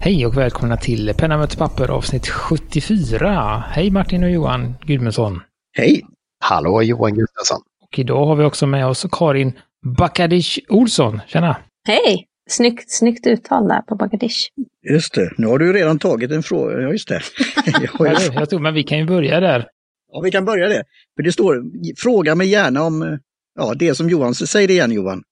Hej och välkomna till Penna möter papper avsnitt 74. Hej Martin och Johan Gudmundsson. Hej! Hallå Johan Gustafsson. Och idag har vi också med oss Karin Bakadish Olsson. Tjena! Hej! Snyggt, snyggt uttal där på Bagadish. Just det, nu har du redan tagit en fråga. Ja, just det. jag, jag tror, men vi kan ju börja där. Ja, vi kan börja det. För det står, fråga mig gärna om ja, det som Johan säger. det igen Johan.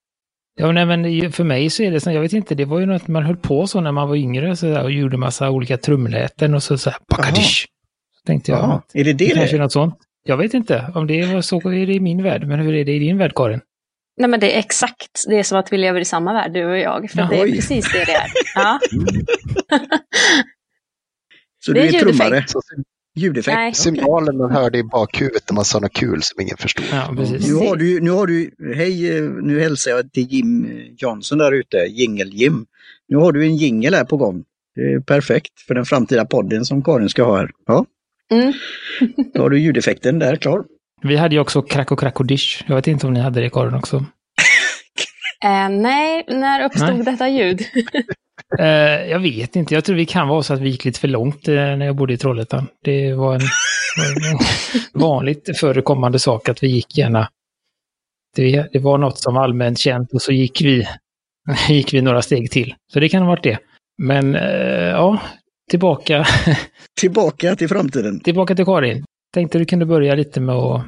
Ja, nej, men för mig så är det så, jag vet inte, det var ju något man höll på så när man var yngre så där, och gjorde massa olika trumläten och så, så här, Bakadish. Så tänkte jag, Aha. är det det? kanske något sånt. Jag vet inte om det var så är det i min värld, men hur är det i din värld Karin? Nej men det är exakt, det är som att vi lever i samma värld du och jag, för det är precis det det är. Ja. så det du är, är trummare? Ljudeffekt? Nej. Symbalen man hörde i bakhuvudet när man sa något kul som ingen förstod. Ja. Nu har du, nu har du, hej, nu hälsar jag till Jim Johnson där ute, Jingel-Jim. Nu har du en jingel här på gång. Det är perfekt för den framtida podden som Karin ska ha här. Ja. Mm. Då har du ljudeffekten där klar. Vi hade ju också Krack och Krackodish. Jag vet inte om ni hade det Karin också? eh, nej, när uppstod nej. detta ljud? eh, jag vet inte, jag tror vi kan vara så att vi gick lite för långt eh, när jag bodde i Trollhättan. Det var en, en vanligt förekommande sak att vi gick gärna... Det, det var något som var allmänt känt och så gick vi, gick vi några steg till. Så det kan ha varit det. Men eh, ja, tillbaka. tillbaka till framtiden. Tillbaka till Karin. Tänkte du kunde börja lite med att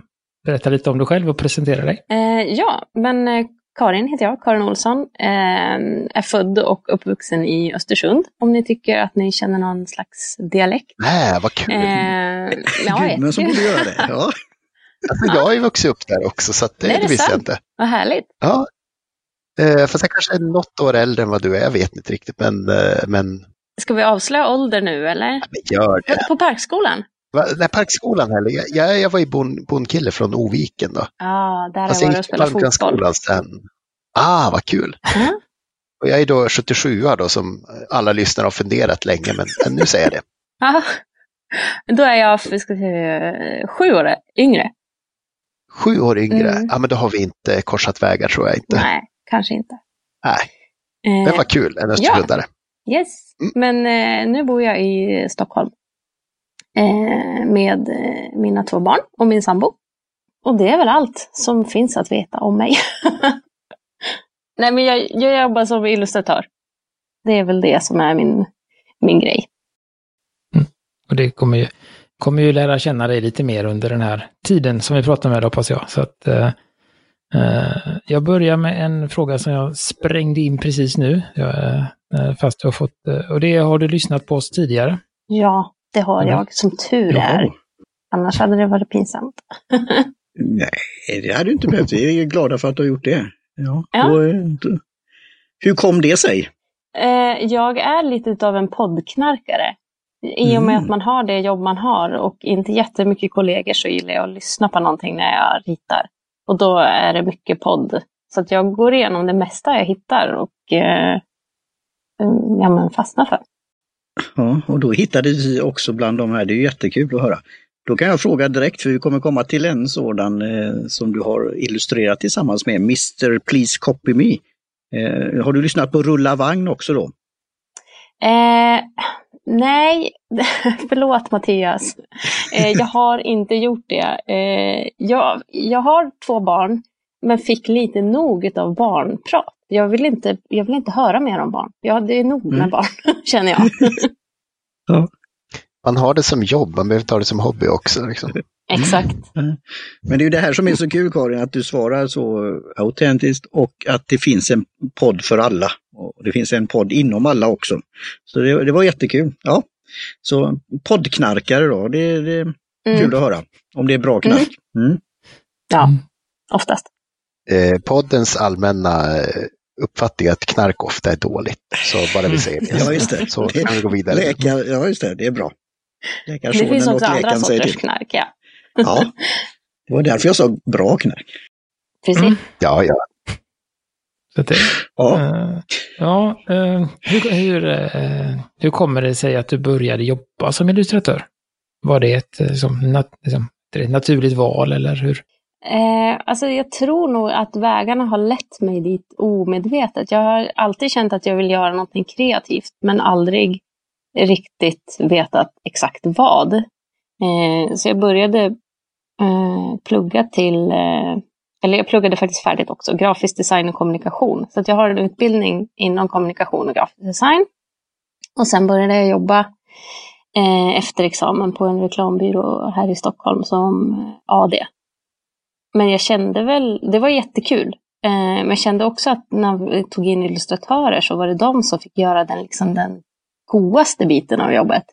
berätta lite om dig själv och presentera dig. Eh, ja, men eh, Karin heter jag, Karin Olsson. Eh, är född och uppvuxen i Östersund. Om ni tycker att ni känner någon slags dialekt. Nej, vad kul! Eh, ja, Gud, men så borde göra det. Ja. Alltså, jag har ju vuxit upp där också, så det, Nej, det visste jag inte. Vad härligt! Ja. Eh, fast jag kanske är något år äldre än vad du är, jag vet inte riktigt. Men, eh, men... Ska vi avslöja ålder nu eller? Ja, gör det. På, Parkskolan? Va, nej, Parkskolan heller. Jag, jag var ju bon, bondkille från Oviken då. Ja, där alltså, var du och spelade fotboll. sen. Ah, vad kul! Mm. Och jag är då 77 då som alla lyssnare har funderat länge, men, nu säger jag det. Ja, då är jag ska säga, sju år yngre. Sju år yngre? Mm. Ja, men då har vi inte korsat vägar tror jag inte. Nej, kanske inte. Nej, det var kul, en österlundare. Ja. Yes, mm. men eh, nu bor jag i Stockholm. Eh, med eh, mina två barn och min sambo. Och det är väl allt som finns att veta om mig. Nej, men jag, jag jobbar som illustratör. Det är väl det som är min, min grej. Mm. Och det kommer ju, kommer ju lära känna dig lite mer under den här tiden som vi pratar med, hoppas jag. Så att, eh, eh, jag börjar med en fråga som jag sprängde in precis nu. Jag, eh, fast du har fått, eh, och det har du lyssnat på oss tidigare? Ja, det har mm. jag, som tur är. Annars hade det varit pinsamt. Nej, det hade du inte behövt. Vi är glada för att du har gjort det. Ja. ja. Då, hur kom det sig? Eh, jag är lite av en poddknarkare. I och med mm. att man har det jobb man har och inte jättemycket kollegor så gillar jag att lyssna på någonting när jag ritar. Och då är det mycket podd. Så att jag går igenom det mesta jag hittar och eh, ja, men fastnar för. Ja, och då hittade vi också bland de här, det är jättekul att höra. Då kan jag fråga direkt, för vi kommer komma till en sådan eh, som du har illustrerat tillsammans med, Mr Please Copy Me. Eh, har du lyssnat på Rulla vagn också då? Eh, nej, förlåt Mattias. Eh, jag har inte gjort det. Eh, jag, jag har två barn, men fick lite nog av barnprat. Jag vill inte, jag vill inte höra mer om barn. Ja, det är nog med mm. barn, känner jag. ja. Man har det som jobb, man behöver ta det som hobby också. Liksom. Exakt. Mm. Men det är ju det här som är så kul Karin, att du svarar så autentiskt och att det finns en podd för alla. Och det finns en podd inom alla också. Så det, det var jättekul. Ja. Så poddknarkare då, det, det är mm. kul att höra. Om det är bra knark. Mm. mm. Ja, oftast. Eh, poddens allmänna eh, uppfattning att knark ofta är dåligt. Så bara vi säger det. Ja, just det. Så kan vi gå vidare. Läkar, ja, just det. Det är bra. Det finns också andra sorters knark, ja. ja. Det var därför jag sa bra knark. Precis. Mm. Ja, ja. Så det, ja. Uh, ja uh, hur, hur, uh, hur kommer det sig att du började jobba som illustratör? Var det ett, som, nat, liksom, ett naturligt val eller hur? Eh, alltså jag tror nog att vägarna har lett mig dit omedvetet. Jag har alltid känt att jag vill göra någonting kreativt men aldrig riktigt vetat exakt vad. Eh, så jag började eh, plugga till, eh, eller jag pluggade faktiskt färdigt också, grafisk design och kommunikation. Så att jag har en utbildning inom kommunikation och grafisk design. Och sen började jag jobba eh, efter examen på en reklambyrå här i Stockholm som eh, AD. Men jag kände väl, det var jättekul. Eh, men jag kände också att när vi tog in illustratörer så var det de som fick göra den, liksom den godaste biten av jobbet.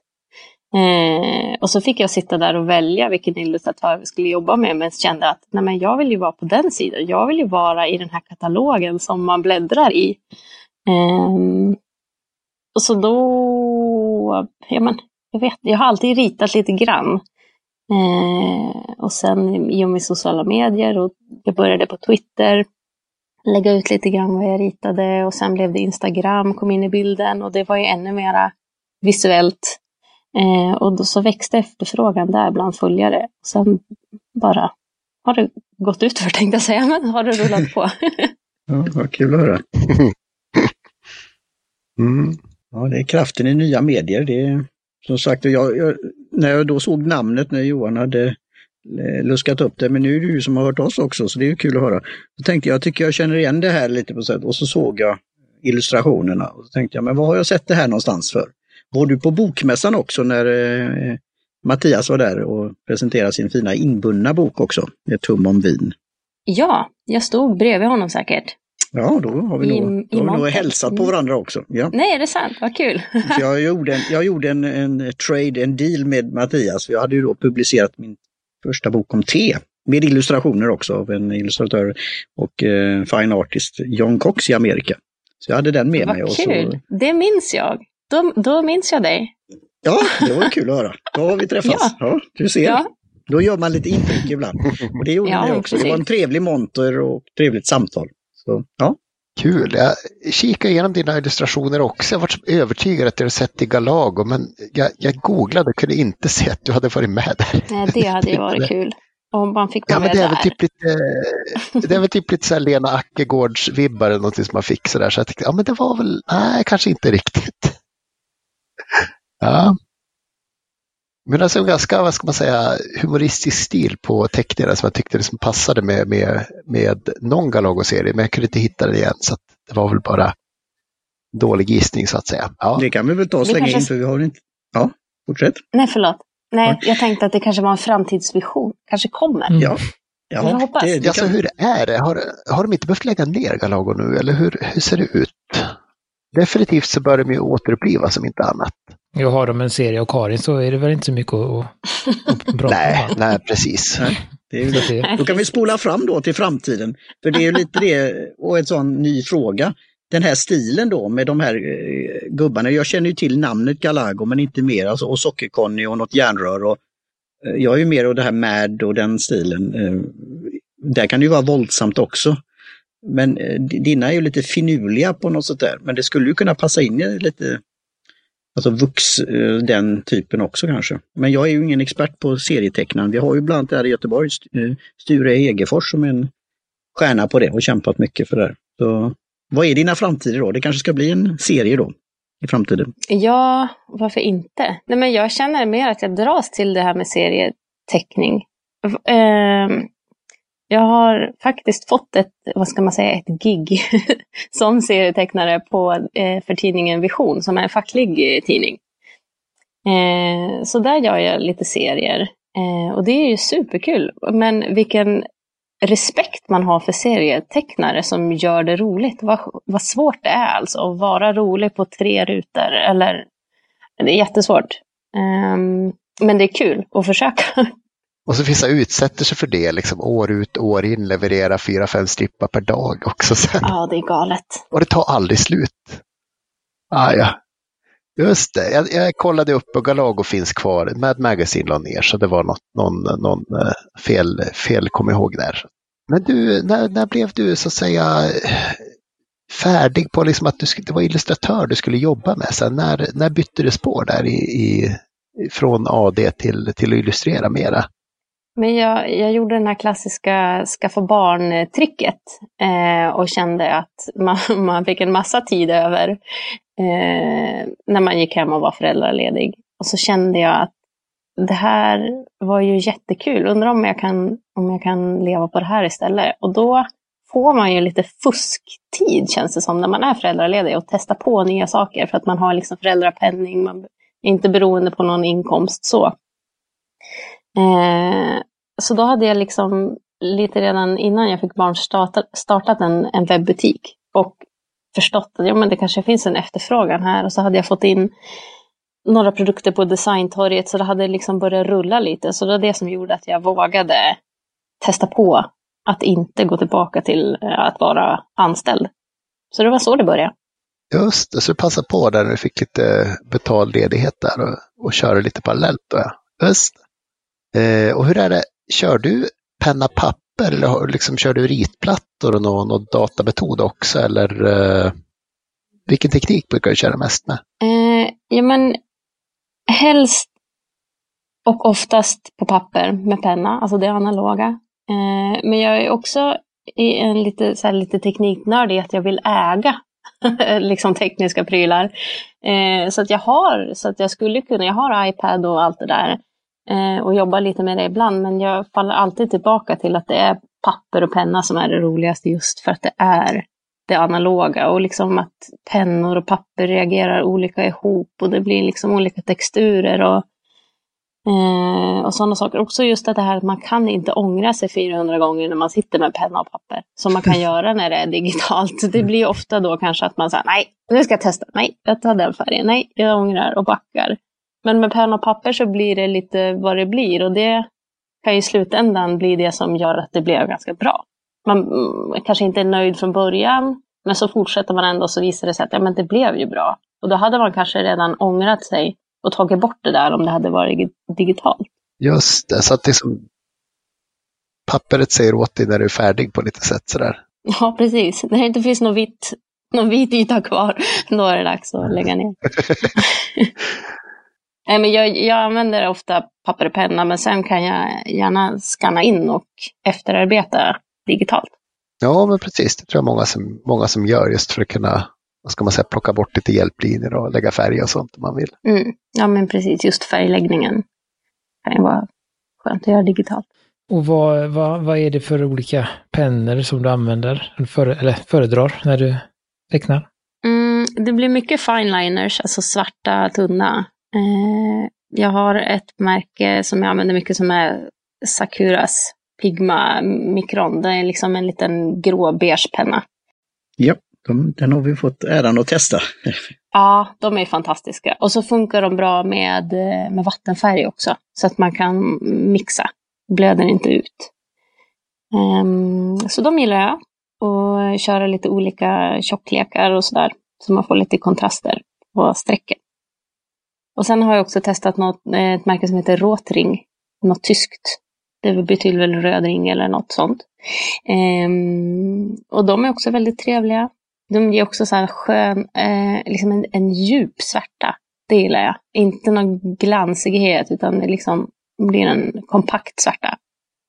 Eh, och så fick jag sitta där och välja vilken illustratör vi skulle jobba med, men kände att nej, men jag vill ju vara på den sidan. Jag vill ju vara i den här katalogen som man bläddrar i. Eh, och så då, ja men, jag vet, jag har alltid ritat lite grann. Eh, och sen i och med sociala medier och jag började på Twitter lägga ut lite grann vad jag ritade och sen blev det Instagram kom in i bilden och det var ju ännu mera visuellt. Eh, och då så växte efterfrågan där bland följare. Sen bara har det gått ut för tänkte jag säga, men har det rullat på. ja, vad kul att höra. Mm. Ja, det är kraften i nya medier. Det är, som sagt, jag, jag, när jag då såg namnet när Johan hade luskat upp det, men nu är det du som har hört oss också, så det är kul att höra. Då tänkte jag, tycker jag känner igen det här lite på sätt och så såg jag illustrationerna och så tänkte jag, men vad har jag sett det här någonstans för? Var du på Bokmässan också när eh, Mattias var där och presenterade sin fina inbundna bok också, med tum om vin? Ja, jag stod bredvid honom säkert. Ja, då har vi I- nog, då har vi nog hälsat på Mm. varandra också. Ja. Nej, är det sant? Vad kul. Jag gjorde, en, jag gjorde en, en trade, en deal med Mattias. Jag hade ju då publicerat min första bok om te. Med illustrationer också av en illustratör och eh, fine artist, John Cox i Amerika. Så jag hade den med mig. Vad kul. så, Det minns jag. Då, då minns jag dig. ja, det var kul att höra. Då har vi träffats. Ja. du ser. Ja, Då gör man lite intryck ibland. Och det gjorde Ja, ni också. Det var en precis. trevlig monter och trevligt samtal. Så, ja. Kul. Jag kikade igenom dina illustrationer också. Jag var övertygad att jag hade sett i Galago, men jag, jag googlade och kunde inte se att du hade varit med där. nej, det hade ju varit kul. Om man fick Ja, vara men med det är väl typ lite, det är väl typ lite så Lena Ackegårds-vibbar eller någonting som man fick sådär. Så jag tänkte, ja men det var väl, nej kanske inte riktigt. Ja. Men alltså en ganska, vad ska man säga, humoristisk stil på teckningarna som jag tyckte liksom passade med, med, med någon Galago-serie, men jag kunde inte hitta den igen. Så att det var väl bara dålig gissning så att säga. Ja. Det kan vi väl ta och slänga kanske- in för vi har inte... Ja, fortsätt. Nej, förlåt. Nej, jag tänkte att det kanske var en framtidsvision. Kanske kommer. Mm. Ja. Jag Ja, hoppas. det, det Alltså kan, hur är det? Har, har de inte behövt lägga ner Galago nu eller hur, hur ser det ut? Definitivt så bör de ju återupplivas om inte annat. Jag har de en serie av Karin så är det väl inte så mycket att, att prata Nej, om. nej precis. Nej, det är ju Så det, Då kan vi spola fram då till framtiden. För det är ju lite det, och en sån ny fråga. Den här stilen då med de här eh, gubbarna. Jag känner ju till namnet Galago men inte mer. Alltså, och Sockerconny och något järnrör. Och, eh, jag är ju mer av det här Mad och den stilen. Eh, där kan det ju vara våldsamt också. Men eh, dina är ju lite finurliga på något sätt där. Men det skulle ju kunna passa in i lite Alltså vux, eh, den typen också kanske. Men jag är ju ingen expert på serietecknaren. Vi har ju bland annat här i Göteborg eh, Sture Egefors som är en stjärna på det och kämpat mycket för det. här. Så vad är dina framtider då? Det kanske ska bli en serie då i framtiden. Ja, varför inte? Nej, men jag känner mer att jag dras till det här med serieteckning. Ehm, jag har faktiskt fått ett, vad ska man säga, ett gig som serietecknare på, eh, för tidningen Vision, som är en facklig eh, tidning. Eh, så där gör jag lite serier. Och det är ju superkul. Men vilken respekt man har för serietecknare som gör det roligt. Vad, vad svårt det är alltså att vara rolig på tre rutor. Eller, det är jättesvårt. Ehm, men det är kul att försöka. Och så vissa utsätter sig för det, liksom år ut år in, leverera fyra, fem strippar per dag också sen. ja, det är galet. Och det tar aldrig slut. Ah, ja. Just det, jag, jag kollade upp och Galago finns kvar. Mad Magazine la ner så det var något, någon, någon eh, fel, fel kom ihåg där. Men du, när, när blev du så att säga färdig på liksom att du skulle, det var illustratör du skulle jobba med? Sen när, när bytte du spår där i, i, från AD till, till att illustrera mera? Men jag, jag gjorde den här klassiska skaffa barn-tricket eh, och kände att man, man fick en massa tid över. eh, när man gick hem och var föräldraledig. Och så kände jag att det här var ju jättekul. Undrar om jag kan, om jag kan leva på det här istället. Och då får man ju lite fusktid känns det som när man är föräldraledig och testar på nya saker för att man har liksom föräldrapenning, man är inte beroende på någon inkomst så. Eh, så då hade jag liksom lite redan innan jag fick barn startat, startat en, en webbutik och förstått att ja, men det kanske finns en efterfrågan här och så hade jag fått in några produkter på designtorget så det hade liksom börjat rulla lite. Så det var det som gjorde att jag vågade testa på att inte gå tillbaka till eh, att vara anställd. Så det var så det började. Just det, så du passade på där när du fick lite betald ledighet där och, och körde lite parallellt. Då, ja. Just eh, Och hur är det, kör du penna papper eller liksom, kör du ritplattor och någon, någon datametod också? Eller eh, vilken teknik brukar du köra mest med? Eh, ja, men helst och oftast på papper med penna, alltså det analoga. Eh, men jag är också i en lite, så här, lite tekniknördig att jag vill äga liksom tekniska prylar. Eh, så att jag har, så att jag skulle kunna, jag har iPad och allt det där eh, och jobbar lite med det ibland, men jag faller alltid tillbaka till att det är papper och penna som är det roligaste just för att det är det analoga och liksom att pennor och papper reagerar olika ihop och det blir liksom olika texturer och, eh, och sådana saker. Också just att det här att man kan inte ångra sig 400 gånger när man sitter med penna och papper som man kan göra när det är digitalt. Det blir ofta då kanske att man säger nej, nu ska jag testa, nej, jag tar den färgen, nej, jag ångrar och backar. Men med penna och papper så blir det lite vad det blir och det kan i slutändan bli det som gör att det blev ganska bra man kanske inte är nöjd från början, men så fortsätter man ändå så visar det sig att ja, men det blev ju bra. Och då hade man kanske redan ångrat sig och tagit bort det där om det hade varit digitalt. Just det, så att liksom pappret säger åt dig när du är färdig på lite sätt sådär. Ja, precis. När det inte finns någon vit, någon vit yta kvar, då är det dags att lägga ner. Nej, men jag, jag använder ofta papper och penna, men sen kan jag gärna skanna in och efterarbeta digitalt. Ja, men precis. Det tror jag många som, många som gör just för att kunna vad ska man säga, plocka bort lite hjälplinjer och lägga färg och sånt om man vill. Mm. Ja, men precis. Just färgläggningen kan ju vara skönt att göra digitalt. Och vad, vad, vad är det för olika pennor som du använder, för, eller föredrar, när du tecknar? Mm, det blir mycket fineliners, alltså svarta, tunna. Eh, jag har ett märke som jag använder mycket som är Sakuras Pigma Micron. Det är liksom en liten grå beige penna. Ja, de, den har vi fått äran att testa. Ja, de är fantastiska. Och så funkar de bra med, med vattenfärg också. Så att man kan mixa. Blöder inte ut. Um, så de gillar jag. Och köra lite olika tjocklekar och sådär. Så man får lite kontraster på strecken. Och sen har jag också testat något, eh, ett märke som heter Rotring. Något tyskt det betyder väl röd ring eller något sånt. Ehm, och de är också väldigt trevliga. De ger också så här skön, eh, liksom en, en djup svärta. Det gillar jag. Inte någon glansighet utan det liksom blir en kompakt svärta.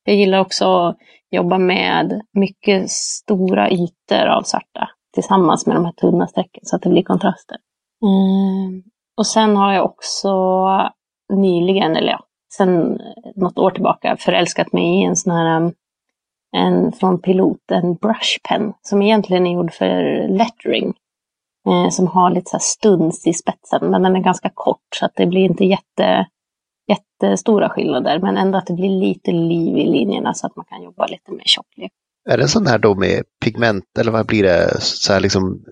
Jag gillar också att jobba med mycket stora ytor av svarta, tillsammans med de här tunna strecken så att det blir kontraster. Ehm, och sen har jag också nyligen, eller ja, sen något år tillbaka förälskat mig i en sån här um, en från Pilot, en brush pen som egentligen är gjord för lettering. Eh, som har lite så här stuns i spetsen, men den är ganska kort så att det blir inte jätte, jättestora skillnader, men ändå att det blir lite liv i linjerna så att man kan jobba lite med tjocklek. Är det en sån här då med pigment, eller vad blir det, så här liksom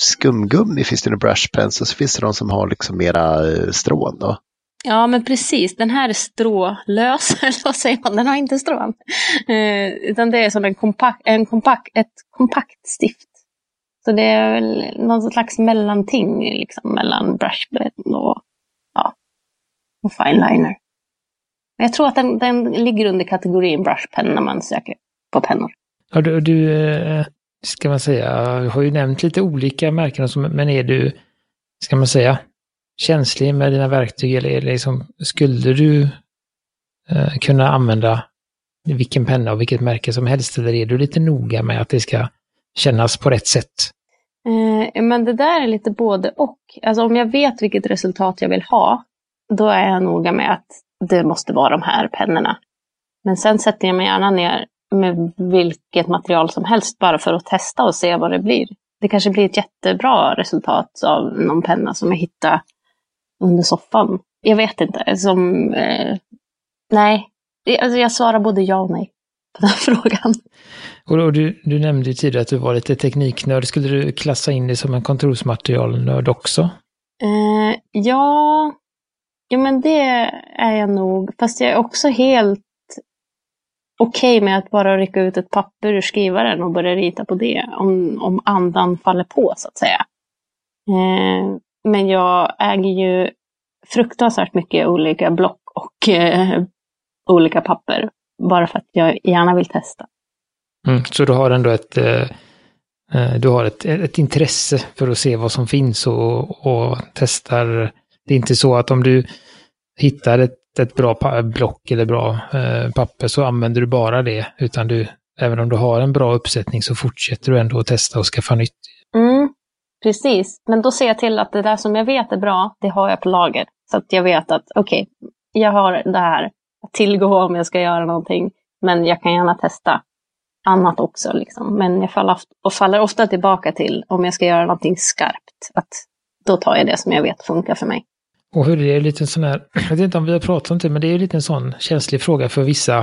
skumgummi finns det i brush pens och så finns det de som har liksom mera eh, strån då? Ja, men precis. Den här är strålös, eller vad säger man? Den har inte strån. Eh, utan det är som en kompakt, en kompakt, ett kompakt stift. Så det är väl någon slags mellanting liksom, mellan brushbed och, ja, och fineliner. Jag tror att den, den ligger under kategorin brushpen när man söker på pennor. Ja, du, du, eh, ska man säga, du har ju nämnt lite olika märken, men är du, ska man säga, känslig med dina verktyg eller liksom, skulle du eh, kunna använda vilken penna och vilket märke som helst eller är du lite noga med att det ska kännas på rätt sätt? Eh, men det där är lite både och. Alltså om jag vet vilket resultat jag vill ha, då är jag noga med att det måste vara de här pennorna. Men sen sätter jag mig gärna ner med vilket material som helst bara för att testa och se vad det blir. Det kanske blir ett jättebra resultat av någon penna som jag hittar under soffan. Jag vet inte. Som, eh, nej, alltså jag svarar både ja och nej på den frågan. Och du, du nämnde ju tidigare att du var lite tekniknörd. Skulle du klassa in dig som en kontorsmaterialnörd också? Eh, ja, ja, men det är jag nog. Fast jag är också helt okej okay med att bara rycka ut ett papper ur skrivaren och börja rita på det. Om, om andan faller på, så att säga. Eh, men jag äger ju fruktansvärt mycket olika block och eh, olika papper. Bara för att jag gärna vill testa. Mm, så du har ändå ett, eh, eh du har ett, ett intresse för att se vad som finns och, och testar. Det är inte så att om du hittar ett, ett bra block eller bra eh, papper så använder du bara det. Utan du, även om du har en bra uppsättning så fortsätter du ändå att testa och skaffa nytt. Mm, precis, men då ser jag till att det där som jag vet är bra, det har jag på lager. Så att jag vet att okej, okay, jag har det här att tillgå om jag ska göra någonting. Men jag kan gärna testa annat också. Liksom. Men jag faller, och faller ofta tillbaka till om jag ska göra någonting skarpt. Att då tar jag det som jag vet funkar för mig. Och hur det är lite sån här, jag vet inte om vi har pratat om det, men det är lite en sån känslig fråga för vissa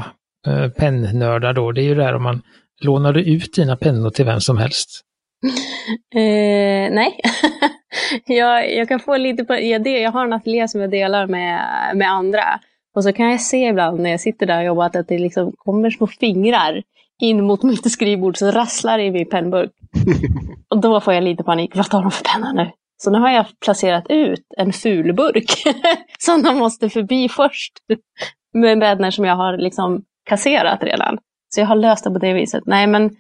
eh, pennnördar då. Det är ju det här om man lånar ut dina pennor till vem som helst. eh, nej, jag, jag kan få lite på, jag, jag har en ateljé som jag delar med, med andra. Och så kan jag se ibland när jag sitter där och jobbar att det liksom kommer små fingrar in mot mitt skrivbord så rasslar i min pennburk. och då får jag lite panik. Vad tar de för penna nu? Så nu har jag placerat ut en fulburk som de måste förbi först. Med bäddar som jag har liksom kasserat redan. Så jag har löst det på det viset. Nej, men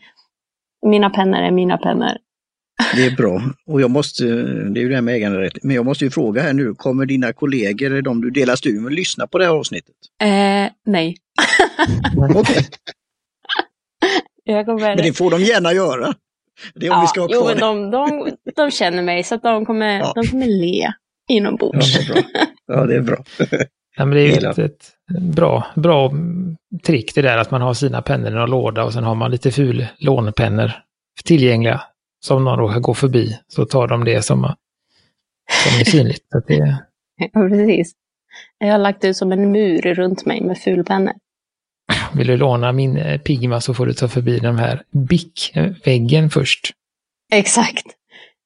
mina pennor är mina pennor. Det är bra. Och jag måste, det är ju det här med äganderätt, men jag måste ju fråga här nu, kommer dina kollegor, de du delar studion med, lyssna på det här avsnittet? Eh, nej. Okej. Kommer... Men det får de gärna göra. Det är om ja, vi ska ha kvar jo, men de, de, de känner mig så att de kommer, ja. de kommer le inombords. Ja, det. Ja, det är bra. Ja, men det är ju ett, ett, bra, bra trick det där att man har sina pennor i en låda och sen har man lite ful lånpennor tillgängliga. Som någon råkar gå förbi så tar de det som, som är synligt. Så det... Ja, precis. Jag har lagt ut som en mur runt mig med fulpennor. Vill du låna min eh, Pigma så får du ta förbi den här Bic-väggen först. Exakt.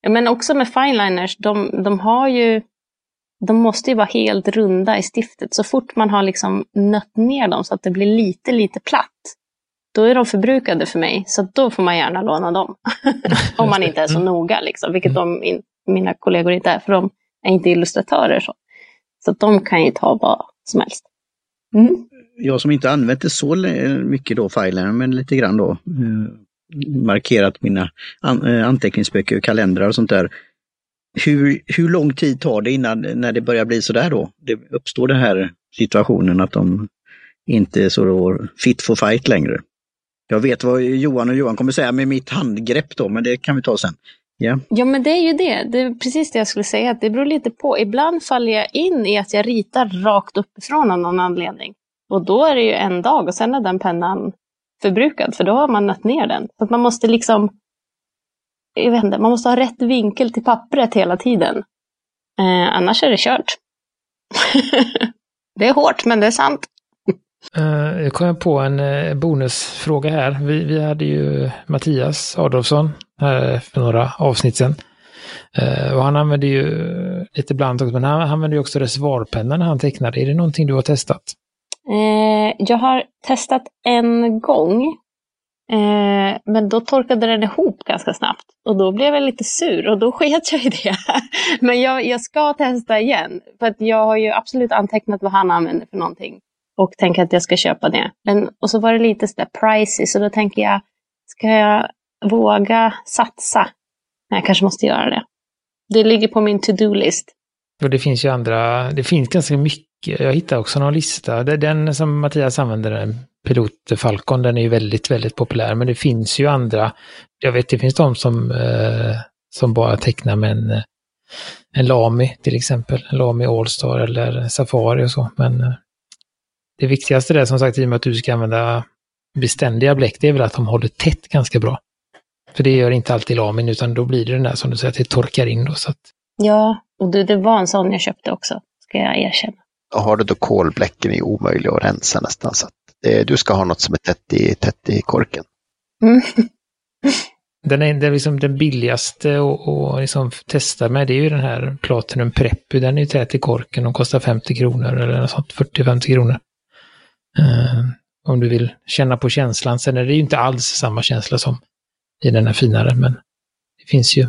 Men också med fineliners, de, de har ju de måste ju vara helt runda i stiftet. Så fort man har liksom nött ner dem så att det blir lite, lite platt, då är de förbrukade för mig. Så då får man gärna låna dem. Om man inte är så noga, liksom, vilket de, in, mina kollegor inte är, för de är inte illustratörer. Så, så de kan ju ta vad som helst. Mm. Jag som inte använt det så mycket då, filen, men lite grann då, eh, markerat mina an eh, anteckningsböcker, kalendrar och sånt där. Hur, hur lång tid tar det innan när det börjar bli sådär då? Det uppstår den här situationen att de inte är så fit for fight längre. Jag vet vad Johan och Johan kommer säga med mitt handgrepp då, men det kan vi ta sen. Yeah. Ja, men det är ju det. Det är precis det jag skulle säga. Det beror lite på. Ibland faller jag in i att jag ritar rakt uppifrån av någon anledning. Och då är det ju en dag och sen är den pennan förbrukad, för då har man nött ner den. Så man måste liksom, jag vet inte, man måste ha rätt vinkel till pappret hela tiden. Eh, annars är det kört. det är hårt, men det är sant. Uh, jag kom på en uh, bonusfråga här. Vi, vi hade ju Mattias Adolfsson här för några avsnitt sedan. Uh, och han använde ju lite bland också, men han använde ju också reservoarpennan när han tecknade. Är det någonting du har testat? Eh, jag har testat en gång. Eh, men då torkade den ihop ganska snabbt. Och då blev jag lite sur och då sket jag i det. men jag, jag ska testa igen. För att jag har ju absolut antecknat vad han använder för någonting och tänker att jag ska köpa det. Men, och så var det lite sådär pricey, så då tänker jag, ska jag våga satsa? Nej, jag kanske måste göra det. Det ligger på min to-do-list. Och det finns ju andra, det finns ganska mycket. Jag hittade också någon lista. Den som Mattias använder, den Pilot Falcon, den är ju väldigt, väldigt populär. Men det finns ju andra. Jag vet, det finns de som eh, som bara tecknar med en, eh, en Lami till exempel. En Allstar eller Safari och så. Men eh, det viktigaste där, som sagt i och med att du ska använda beständiga bläck, det är väl att de håller tätt ganska bra. För det gör inte alltid lamin, utan då blir det den där som du säger, att det torkar in då. Så att... Ja, och det, det var en sån jag köpte också, ska jag erkänna. Och har du då kolbläcken är omöjliga att rensa nästan. Så att det, du ska ha något som är tätt i, tätt i korken. Mm. Den, är, den, liksom den billigaste att liksom testa med det är ju den här Platinum Preppy. Den är ju tät i korken och kostar 50 kronor eller något sånt, 40-50 kronor. Uh, om du vill känna på känslan. Sen är det ju inte alls samma känsla som i den här finare, men det finns ju.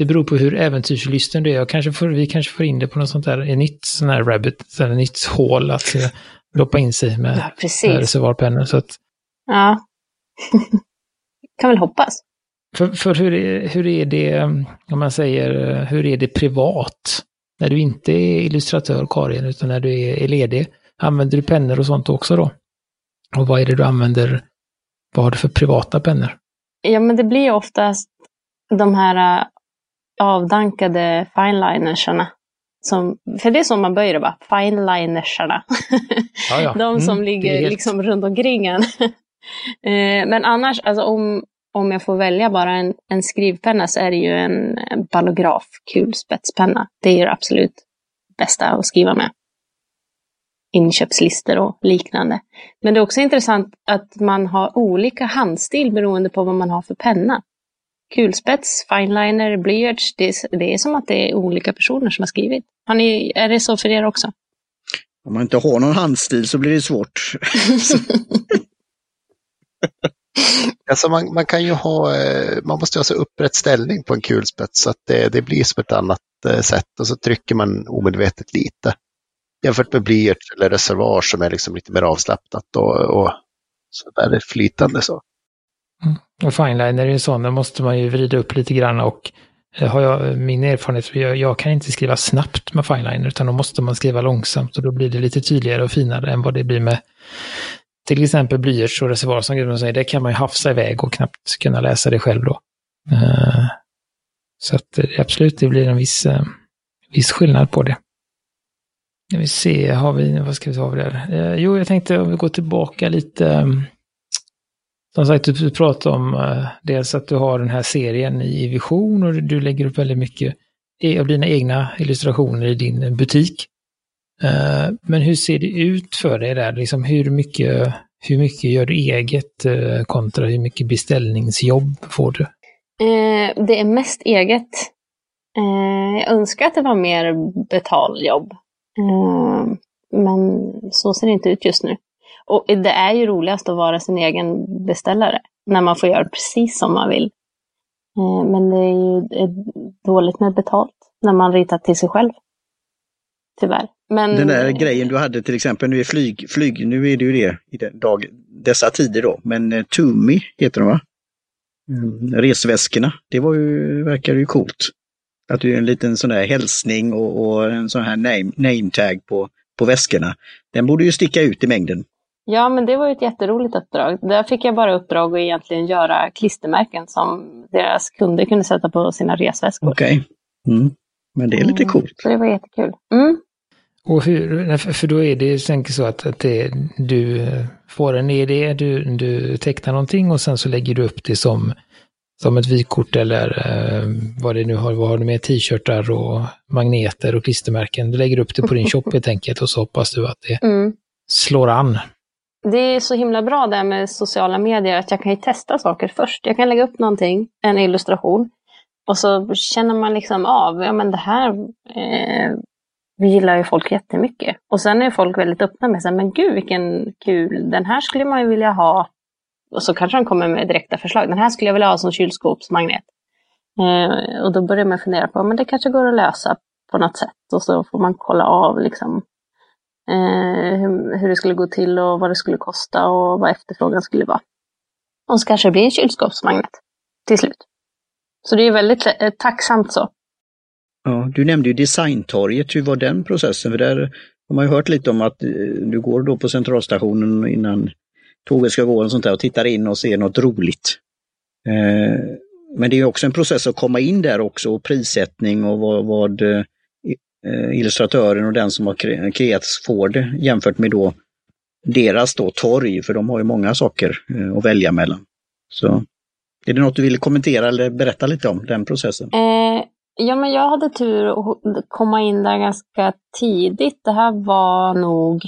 Det beror på hur äventyrslysten du är. Jag kanske får, vi kanske får in det på något sånt där, ett nytt sån här rabbit, ett nytt hål att loppa in sig med Ja, precis. reservoarpennor. Så att, Ja. kan väl hoppas. för för hur, är, hur är det, om man säger, hur är det privat? När du inte är illustratör, Karin, utan när du är, ledig, använder du pennor och sånt också då? Och vad är det du använder, vad har du för privata pennor? Ja, men det blir oftast de här äh, avdankade finelinersarna. Som, för det är så man börjar det bara, finelinersarna. Ja, ja. de som Mm, ligger helt- liksom runt omkring en. Eh, men annars, alltså om, om jag får välja bara en, en skrivpenna så är det ju en, en ballograf kulspetspenna. Det är ju det absolut bästa att skriva med. Inköpslistor och liknande. Men det är också intressant att man har olika handstil beroende på vad man har för penna. Kulspets, fineliner, blyerts, det är, det är som att det är olika personer som har skrivit. Har ni, är det så för er också? Om man inte har någon handstil så blir det svårt. Alltså man, man kan ju ha, eh, man måste ha så upprätt ställning på en kulspets så att det, det blir som ett annat eh, sätt och så trycker man omedvetet lite. Jämfört med blyerts eller reservoar som är liksom lite mer avslappnat och, och så där är flytande så. Mm. Och fineliner är ju sån, där måste man ju vrida upp lite grann och eh, har jag min erfarenhet, jag, jag kan inte skriva snabbt med fineliner utan då måste man skriva långsamt och då blir det lite tydligare och finare än vad det blir med till exempel blyerts och reservoar som Gudrun säger, det kan man ju hafsa iväg och knappt kunna läsa det själv då. Eh, så att eh, absolut, det blir en viss, viss skillnad på det. Nu ska vi se, har vi, vad ska vi ta av det här? Jo, jag tänkte om vi går tillbaka lite. Som sagt, du- pratar om eh, dels att du har den här serien i Vision och du lägger upp väldigt mycket av dina egna illustrationer i din butik. Eh, Men hur ser det ut för dig där? Liksom hur, mycket, hur mycket gör du eget eh, kontra hur mycket beställningsjobb får du? Eh, det är mest eget. Eh, jag önskar att det var mer betaljobb. Eh, men så ser det inte ut just nu. Och det är ju roligast att vara sin egen beställare. När man får göra precis som man vill. Eh, men det är ju dåligt med betalt. När man ritar till sig själv. Tyvärr. Men, Den där grejen du hade till exempel, nu är flyg, flyg nu är det ju det i den dag, dessa tider då, men eh, Tumi heter de va? Mm, resväskorna, det var ju, verkar ju coolt. Att du är en liten sån där hälsning och, och en sån här name, name tag på, på väskorna. Den borde ju sticka ut i mängden. Ja, men det var ju ett jätteroligt uppdrag. Där fick jag bara uppdrag att egentligen göra klistermärken som deras kunder kunde sätta på sina resväskor. Okej. Mm. Men det är lite Mm, coolt. Så det var jättekul. Mm. Och hur, för då är det tänker så att, att det, du får en idé, du, du tecknar någonting och sen så lägger du upp det som, som ett vykort eller eh, vad det nu har, vad har du med, t-shirtar och magneter och klistermärken. Du lägger upp det på din shop helt enkelt och så hoppas du att det Mm. slår an. Det är så himla bra det här med sociala medier att jag kan ju testa saker först. Jag kan lägga upp någonting, en illustration, och så känner man liksom av, ja men det här eh, gillar ju folk jättemycket. Och sen är folk väldigt öppna med sig, men gud vilken kul, den här skulle man ju vilja ha. Och så kanske de kommer med direkta förslag, den här skulle jag vilja ha som kylskåpsmagnet. Eh, och då börjar man fundera på, men det kanske går att lösa på något sätt. Och så får man kolla av liksom eh, hur, hur det skulle gå till och vad det skulle kosta och vad efterfrågan skulle vara. Och så kanske det blir en kylskåpsmagnet till slut. Så det är väldigt eh, tacksamt så. Ja, du nämnde ju designtorget, hur var den processen? För där har man ju hört lite om att eh, du går då på centralstationen innan tåget ska gå och sånt där och tittar in och ser något roligt. Eh, men det är också en process att komma in där också och prissättning och vad, vad eh, Eh, illustratören och den som har kreerat får det jämfört med då deras då torg, för de har ju många saker eh, att välja mellan. Så är det något du vill kommentera eller berätta lite om den processen? Eh, ja, men jag hade tur att komma in där ganska tidigt. Det här var nog,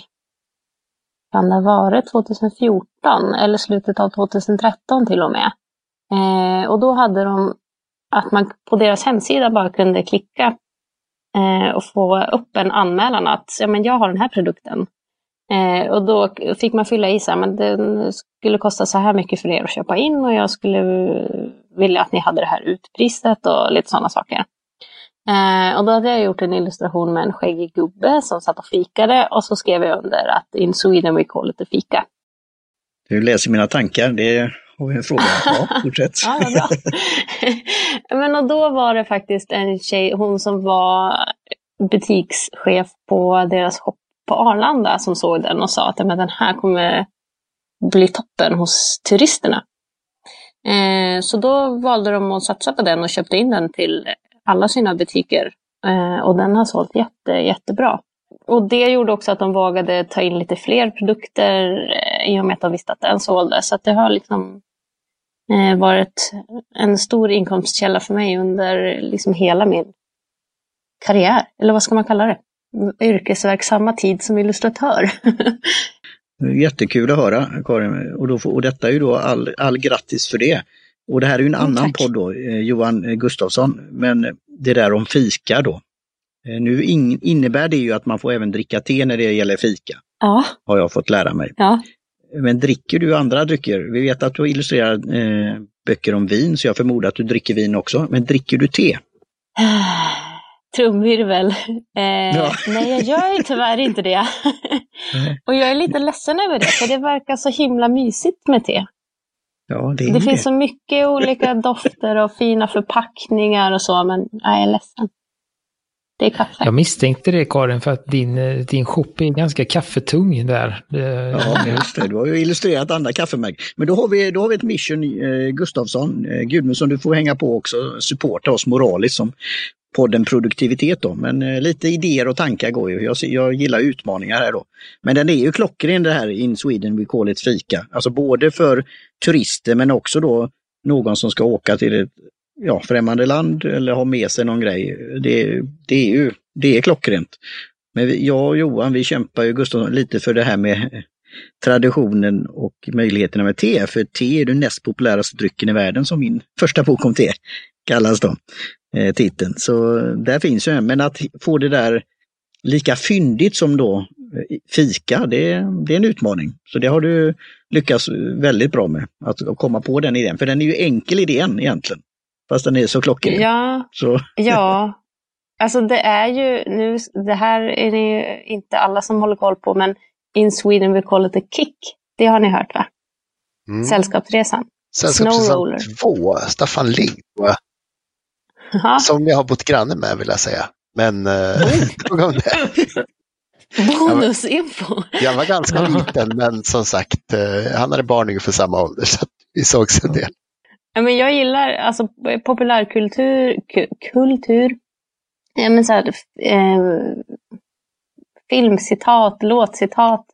kan det ha varit 2014 eller slutet av 2013 till och med. Eh, och då hade de att man på deras hemsida bara kunde klicka Eh, och få upp en anmälan att ja, men jag har den här produkten. Eh, och då fick man fylla i så här, men den skulle kosta så här mycket för er att köpa in och jag skulle vilja att ni hade det här utpriset och lite sådana saker. Eh, och då hade jag gjort en illustration med en skäggig gubbe som satt och fikade och så skrev jag under att in Sweden we call it a fika. Du läser mina tankar, det vi en fråga. Ja, fortsätt. ja. Men och då var det faktiskt en tjej, hon som var butikschef på deras shop på Arlanda som såg den och sa att men den här kommer bli toppen hos turisterna. Eh, så då valde de att satsa på den och köpte in den till alla sina butiker. Eh, och den har sålt jätte, jättebra. Och det gjorde också att de vågade ta in lite fler produkter eh, i och med att de visste att den sålde. Så att det har liksom eh, varit en stor inkomstkälla för mig under liksom hela min karriär. Eller vad ska man kalla det? yrkesverksamma tid som illustratör. Jättekul att höra Karin och, då, och detta är ju då all, all grattis för det. Och det här är ju en annan tack. podd då, eh, Johan Gustafsson, men det där om fika då. Eh, nu in, innebär det ju att man får även dricka te när det gäller fika. Ja. Har jag fått lära mig. Ja. Men dricker du andra drycker? Vi vet att du illustrerar eh, böcker om vin, så jag förmodar att du dricker vin också. Men dricker du te? trumvirvel. Eh, ja. Nej, jag gör ju tyvärr inte det. och jag är lite ledsen över det, för det verkar så himla mysigt med te. Ja, det, det, det finns så mycket olika dofter och fina förpackningar och så, men jag är ledsen. Det är kaffe. Jag misstänkte det Karin, för att din, eh, din shop är ganska kaffetung där. Ja, just det. Du har ju illustrerat andra kaffemärken. Men då har vi, då har vi ett mission, eh, Gustafsson, eh, Gudmundsson, du får hänga på också, supporta oss moraliskt som podden produktivitet då, men eh, lite idéer och tankar går ju. Jag, jag gillar utmaningar här då. Men den är ju klockren det här In Sweden We Call It Fika. Alltså både för turister men också då någon som ska åka till ett ja, främmande land eller ha med sig någon grej. Det, det är ju det är klockrent. Men jag och Johan vi kämpar ju Gustav lite för det här med traditionen och möjligheterna med te. För te är den näst populäraste drycken i världen som min första bok om te kallas då eh, titeln. Så där finns ju en, men att få det där lika fyndigt som då eh, fika, det, det är en utmaning. Så det har du lyckats väldigt bra med, att komma på den idén. För den är ju enkel idén egentligen, fast den är så klockren. Ja, så. ja. Alltså det är ju, nu, det här är det ju inte alla som håller koll på, men In Sweden we call it a kick. Det har ni hört va? Mm. Sällskapsresan. Sällskapsresan 2, Staffan Ling. Som jag har bott granne med vill jag säga. Men eh, om det. Bonusinfo! Jag var ganska liten men som sagt, eh, han hade barn ungefär samma ålder så vi sågs en del men jag gillar alltså, populärkultur, kultur, ja, men så här, eh, filmcitat, låtcitat,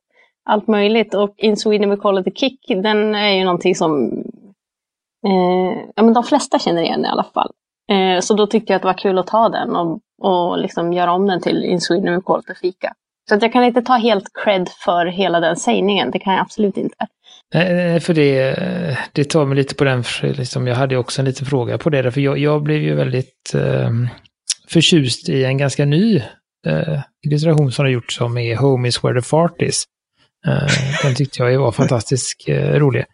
allt möjligt. Och In Sweden We Call It A Kick, den är ju någonting som eh, ja, men de flesta känner igen i alla fall. Eh, så då tyckte jag att det var kul att ta den och, och liksom göra om den till In Sweden We Call It Fika. Så att jag kan inte ta helt cred för hela den sägningen, det kan jag absolut inte. Nej, för det, det tar mig lite på den, liksom, jag hade också en liten fråga på det, för jag, jag blev ju väldigt eh, förtjust i en ganska ny eh, illustration som har gjort som är Home is where the fart is. Eh, den tyckte jag var fantastiskt eh, rolig.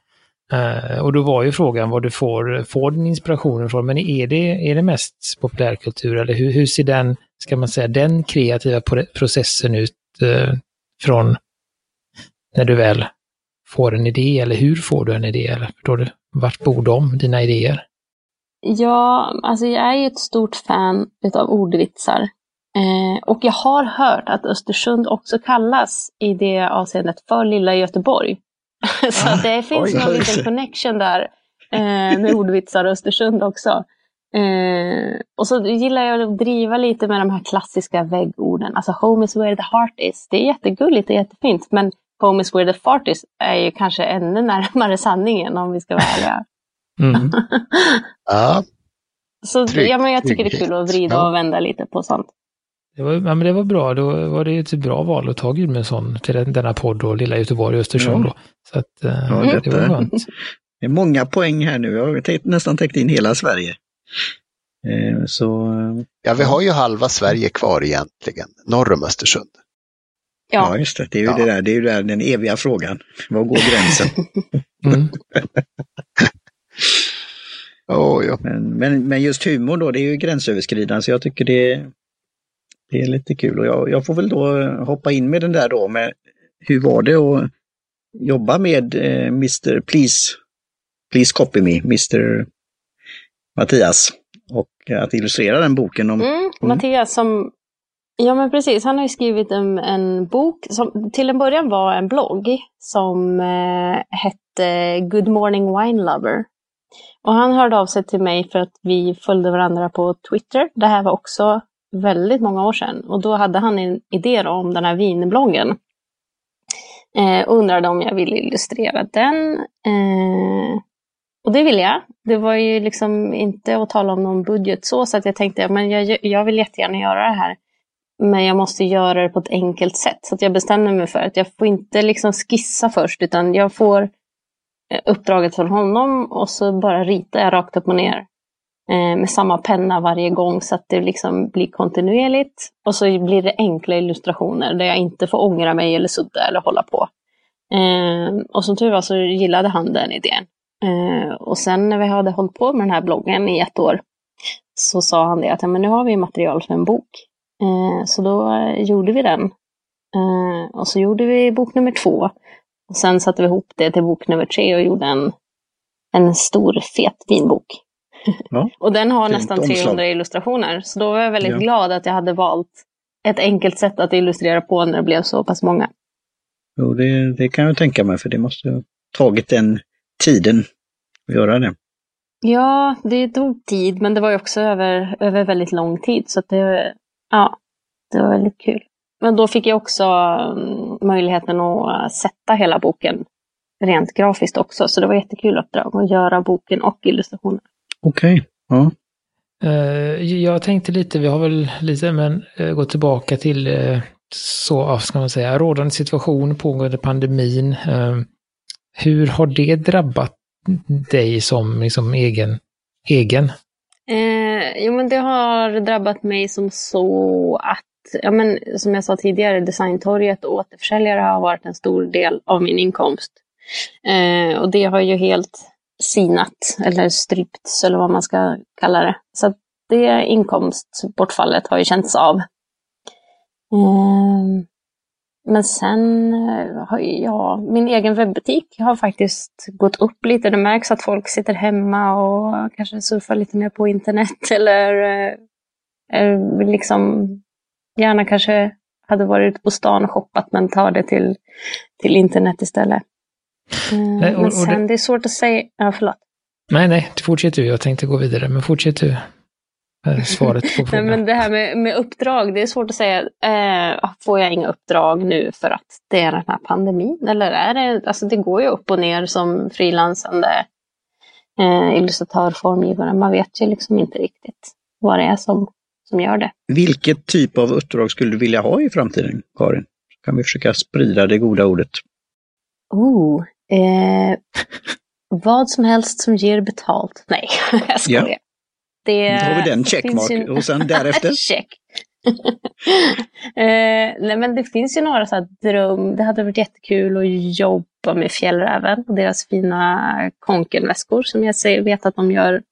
Eh, och då var ju frågan vad du får, får din inspirationen från. Men är det, är det mest populärkultur eller hur, hur ser den, ska man säga, den kreativa processen ut eh, från när du väl får en idé eller hur får du en idé? Eller förstår du? Vart bor de, dina idéer? Ja, alltså jag är ju ett stort fan utav ordvitsar. Eh, och jag har hört att Östersund också kallas i det avseendet för Lilla Göteborg. så ah, det finns oj, någon liten connection där. eh, med ordvitsar och Östersund också. Eh, och så gillar jag att driva lite med de här klassiska väggorden. Alltså home is where the heart is. Det är jättegulligt och jättefint. Men home is where the fart is är ju kanske ännu närmare sanningen om vi ska vara ärliga. Mm. Ja, Så Trygg- ja, men jag tycker det är kul att vrida Ja. och vända lite på sånt. Det var, ja, men det var bra, då var det ett bra val att ta Gudmundsson till den, denna podd och Lilla Göteborg och Östersund. Ja. Så att, eh, Ja, det detta- var skönt. Det är många poäng här nu. Jag har täckt, nästan täckt in hela Sverige. Eh, så eh, ja, vi har ju halva Sverige kvar egentligen, norr om Östersund. Ja, Ja, just det. Det är ju Ja. det där, det är ju där den eviga frågan. Var går gränsen? Mm. Oh, ja. men, men, men just humor då, det är ju gränsöverskridande så jag tycker det, det är lite kul. Och jag, jag får väl då hoppa in med den där då med hur var det att jobba med eh, Mr. Please, Please Copy Me, Mr. Mattias. Och att illustrera den boken om mm, Mattias som Ja men precis, han har ju skrivit en, en bok som till en början var en blogg som eh, hette Good Morning Wine Lover. Och han hörde av sig till mig för att vi följde varandra på Twitter. Det här var också väldigt många år sedan. Och då hade han en idé om den här vinbloggen. Eh, och undrade om jag ville illustrera den. Eh, och det ville jag. Det var ju liksom inte att tala om någon budget så, så att jag tänkte men jag, jag vill jättegärna göra det här. Men jag måste göra det på ett enkelt sätt. Så att jag bestämde mig för att jag får inte liksom skissa först, utan jag får eh, uppdraget från honom och så bara ritar jag rakt upp och ner eh, med samma penna varje gång så att det liksom blir kontinuerligt. Och så blir det enkla illustrationer där jag inte får ångra mig eller sudda eller hålla på. Ehm, och som tur var så gillade han den idén. Ehm, och sen när vi hade hållit på med den här bloggen i ett år så sa han det att ja, men nu har vi material för en bok. Eh, så då eh, gjorde vi den. Eh, och så gjorde vi bok nummer två. Och sen satte vi ihop det till bok nummer tre och gjorde en, en stor fet vinbok. Ja. och den har nästan omslag. 300 illustrationer. Så då var jag väldigt Ja. glad att jag hade valt ett enkelt sätt att illustrera på när det blev så pass många. Jo, det, det kan jag tänka mig för det måste ha tagit den tiden att göra det. Ja, det tog tid, men det var ju också över, över väldigt lång tid. Så det, ja, det var väldigt kul. Men då fick jag också mm, möjligheten att sätta hela boken rent grafiskt också. Så det var jättekul uppdrag att göra boken och illustrationer. Okej, ja. Eh, Jag tänkte lite, vi har väl lite, men eh, gått tillbaka till eh, så, ska man säga, rådande situation, pågående pandemin. Hur har det drabbat dig som liksom egen? egen? Eh, jo, men det har drabbat mig som så att, ja, men, som jag sa tidigare, designtorget och återförsäljare har varit en stor del av min inkomst. Eh, och det har ju helt sinat, eller strypts, eller vad man ska kalla det. Så att det inkomstbortfallet har ju känts av. Eh, men sen eh, har jag, min egen webbutik har faktiskt gått upp lite. Det märks att folk sitter hemma och kanske surfar lite mer på internet eller eh, liksom gärna kanske hade varit på stan och shoppat men tar det till, till internet istället. Eh, Nej, och- men sen det- det... är svårt att säga, ja förlåt. Nej, nej, fortsätt du. Jag tänkte gå vidare, men fortsätt du. Eh, Svaret på Nej, frågan. men det här med, med uppdrag, det är svårt att säga. Eh, får jag inga uppdrag nu för att det är den här pandemin? Eller är det, alltså det går ju upp och ner som frilansande eh, illustratör, formgivare. Man vet ju liksom inte riktigt vad det är som, som gör det. Vilket typ av uppdrag skulle du vilja ha i framtiden, Karin? Så kan vi försöka sprida det goda ordet. Oh, eh, vad som helst som ger betalt. Nej, jag skojar. Ja. Det, Då har vi den checkmark. ju- Och sen därefter? Check. eh, nej men det finns ju några så här dröm. Det hade varit jättekul att jobba med Fjällräven och deras fina konkelväskor som jag ser, vet att de gör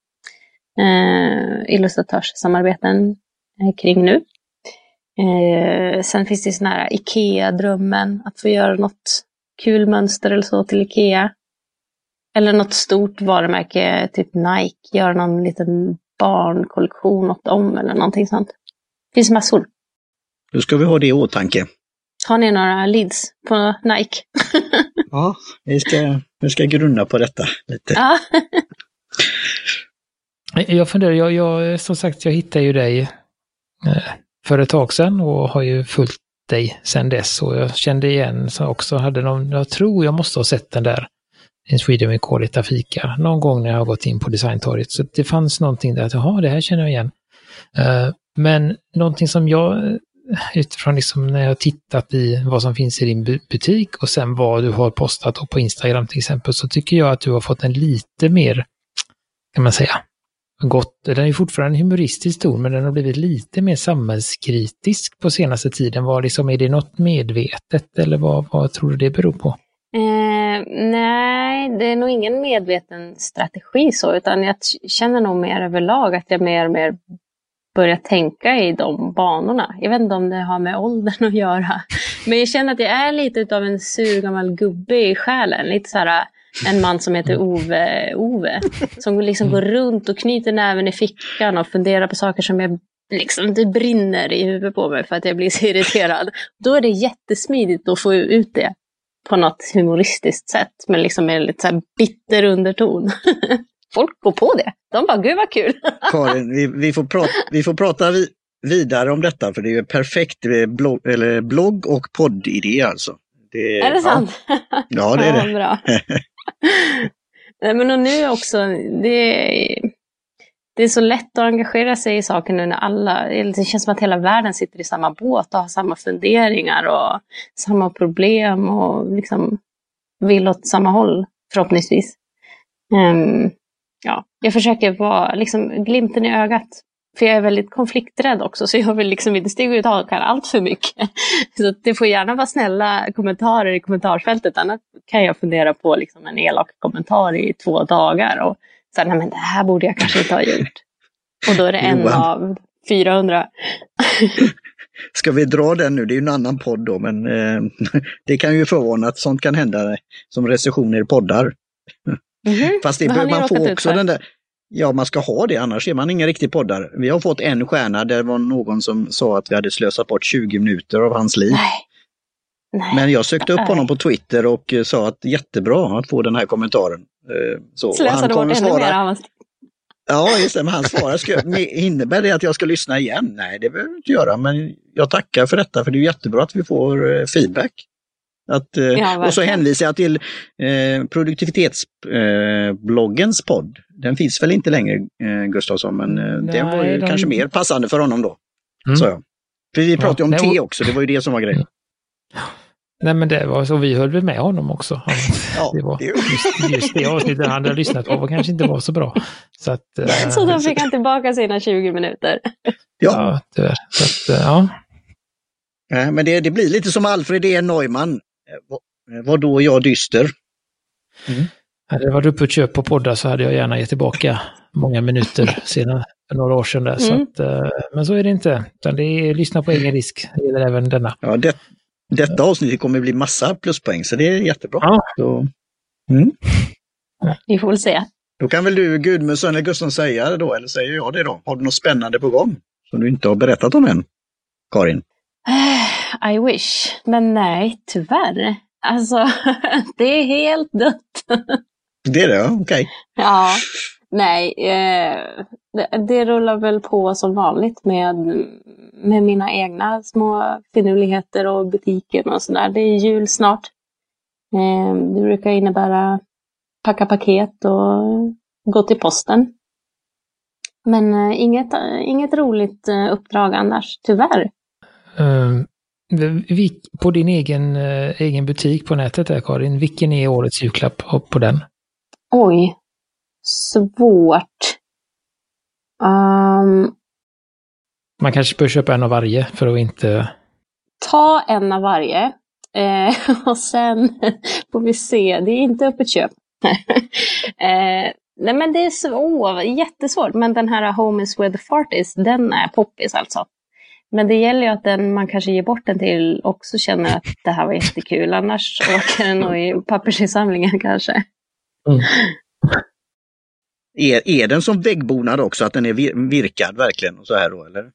eh, illustratörssamarbeten eh, kring nu. Eh, sen finns det sån här Ikea-drömmen, att få göra något kul mönster eller så till Ikea. Eller något stort varumärke, typ Nike, göra någon liten barnkollektion åt dem eller någonting sånt. Det finns massor. Då ska vi ha det i åtanke. Har ni några leads på Nike? Ja, vi ska, vi ska grunna på detta lite. ja. Jag funderar, jag, jag, som sagt, jag hittade ju dig eh, för ett tag sedan och har ju följt dig sedan dess. Och jag kände igen så också, hade någon, jag tror jag måste ha sett den där en Sweden We Call i Fika någon gång när jag har gått in på designtorget. Så det fanns någonting där att, jaha, det här känner jag igen. Uh, men någonting som jag, eh, utifrån liksom när jag tittat i vad som finns i din butik och sen vad du har postat på Instagram till exempel, så tycker jag att du har fått en lite mer, kan man säga, gott, den är fortfarande humoristisk ton, men den har blivit lite mer samhällskritisk på senaste tiden. Var liksom, är det något medvetet eller vad, vad tror du det beror på? Eh, Eh, nej, det är nog ingen medveten strategi så, utan jag känner nog mer överlag att jag mer och mer börjar tänka i de banorna. Jag vet inte om det har med åldern att göra, men jag känner att jag är lite av en sur gammal gubbe i själen. Lite så här, eh, en man som heter Ove, Ove som liksom går runt och knyter näven i fickan och funderar på saker som jag liksom, det brinner i huvudet på mig för att jag blir så irriterad. Då är det jättesmidigt att få ut det på något humoristiskt sätt, men liksom med lite så bitter underton. Folk går på det. De bara, gud vad kul! Karin, vi, vi, får prata, vi får prata vi, vidare om detta, för det är perfekt blogg, eller blogg och poddidé alltså. Det, är det ja. sant? Ja, det är det. Ja, bra. Nej, men och nu också, det, det är så lätt att engagera sig i saker nu när alla, det känns som att hela världen sitter i samma båt och har samma funderingar och samma problem och liksom vill åt samma håll förhoppningsvis. Um, ja, jag försöker vara liksom glimten i ögat för jag är väldigt konflikträdd också, så jag vill liksom inte stiga ut hakan allt för mycket. Så det får gärna vara snälla kommentarer i kommentarsfältet, annars kan jag fundera på liksom en elak kommentar i två dagar och säga, nej men det här borde jag kanske inte ha gjort. Och då är det en av 400. Ska vi dra den nu? Det är ju en annan podd då, men eh, det kan ju förvåna att sånt kan hända som recensioner i poddar. Mm -hmm. Fast det behöver man få också den där, Ja, man ska ha det, annars är man ingen riktig poddare. Vi har fått en stjärna, det var någon som sa att vi hade slösat bort 20 minuter av hans liv. Nej. Nej. Men jag sökte upp honom på Twitter och sa att jättebra att få den här kommentaren. Eh, så, Slösade bort ännu mer av hans Ja, just det, men han svarar, ska, innebär det att jag ska lyssna igen? Nej, det behöver jag inte göra, men jag tackar för detta, för det är jättebra att vi får eh, feedback. Att, eh, ja, och så hänvisar jag till eh, produktivitetsbloggens eh, podd. Den finns väl inte längre, eh, Gustafsson, men eh, Nej, den var ju de... kanske mer passande för honom då. Mm. Så, För vi pratade ja, om te också, det var ju det som var grejen. Nej men det var så, vi höll väl med honom också. ja, det var, just, just det avsnittet han hade lyssnat på var kanske inte var så bra. Så, att, eh, så då fick han tillbaka sina 20 minuter. Ja, ja tyvärr. Så att, eh, ja. Nej, men det, det blir lite som Alfred E. Neumann. Eh, var då jag dyster? Mm. Hade jag varit uppe och köpt på poddar så hade jag gärna gett tillbaka många minuter senare, för några år sedan. Där, mm. så att, men så är det inte, utan det är lyssna på egen risk, det gäller även denna. Ja, det, detta avsnitt kommer bli massa pluspoäng, så det är jättebra. Ja. Så, mm. Vi får väl se. Då kan väl du, Gudmundsson eller Gustavsson säga det då, eller säger jag det då? Har du något spännande på gång som du inte har berättat om än, Karin? I wish, men nej, tyvärr. Alltså, det är helt dött. Det är det, okej. Okay. Ja, nej. Eh, det, det, rullar väl på som vanligt med, med mina egna små finurligheter och butiken och sådär. Det är jul snart. Eh, det brukar innebära packa paket och gå till posten. Men eh, inget, inget roligt eh, uppdrag annars, tyvärr. Um, på din egen, eh, egen butik på nätet där Karin, vilken är årets julklapp på den? Oj, svårt. Um, Man kanske bör köpa en av varje för att inte... Ta en av varje. Eh, och sen får vi se, det är inte öppet köp. eh, nej men det är så, jättesvårt, men den här Home is where the fart is, den är poppis alltså. Men det gäller ju att den man kanske ger bort den till också känner att det här var jättekul. Annars åker den nog i pappersinsamlingen kanske. Mm. Är, är den som väggbonad också, att den är virkad verkligen? så här då, eller?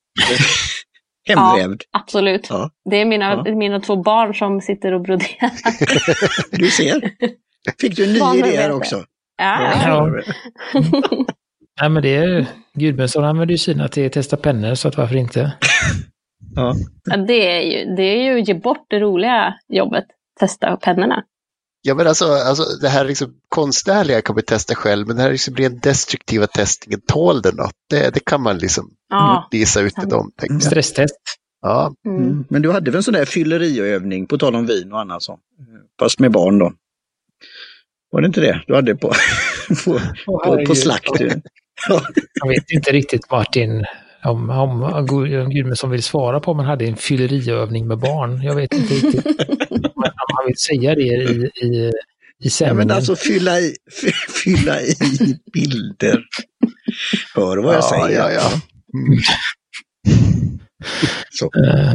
Hemvävd? Ja, absolut. Ja. Det är mina, ja. mina två barn som sitter och broderar. du ser. Fick du en ny idé här också? Ja, Ja. Nej, men det är Gudmundsson använder ju sina till att testa pennor, så att varför inte? Ja. Ja, det är ju, det är ju att ge bort det roliga jobbet, testa pennorna. Ja, men alltså, alltså det här liksom konstnärliga kan vi testa själv, men det här liksom rent destruktiva testningen, tål det något? Det, det kan man liksom Ja. visa ut till sant. dem, jag. Stresstest. Ja, Mm. Mm. Men du hade väl en sån där fylleriövning, på tal om vin och annat sånt. Fast med barn då. Var det inte det du hade på, på, på, på slakt? Jag vet inte riktigt Martin om, om, om Gudmundsson vill svara på om man hade en fylleriövning med barn. Jag vet inte riktigt om han vill säga det i, i, i Ja, sändningen. men alltså fylla i, fy- fylla i bilder. Hör vad jag ja, säger. ja, ja. Så, Eh,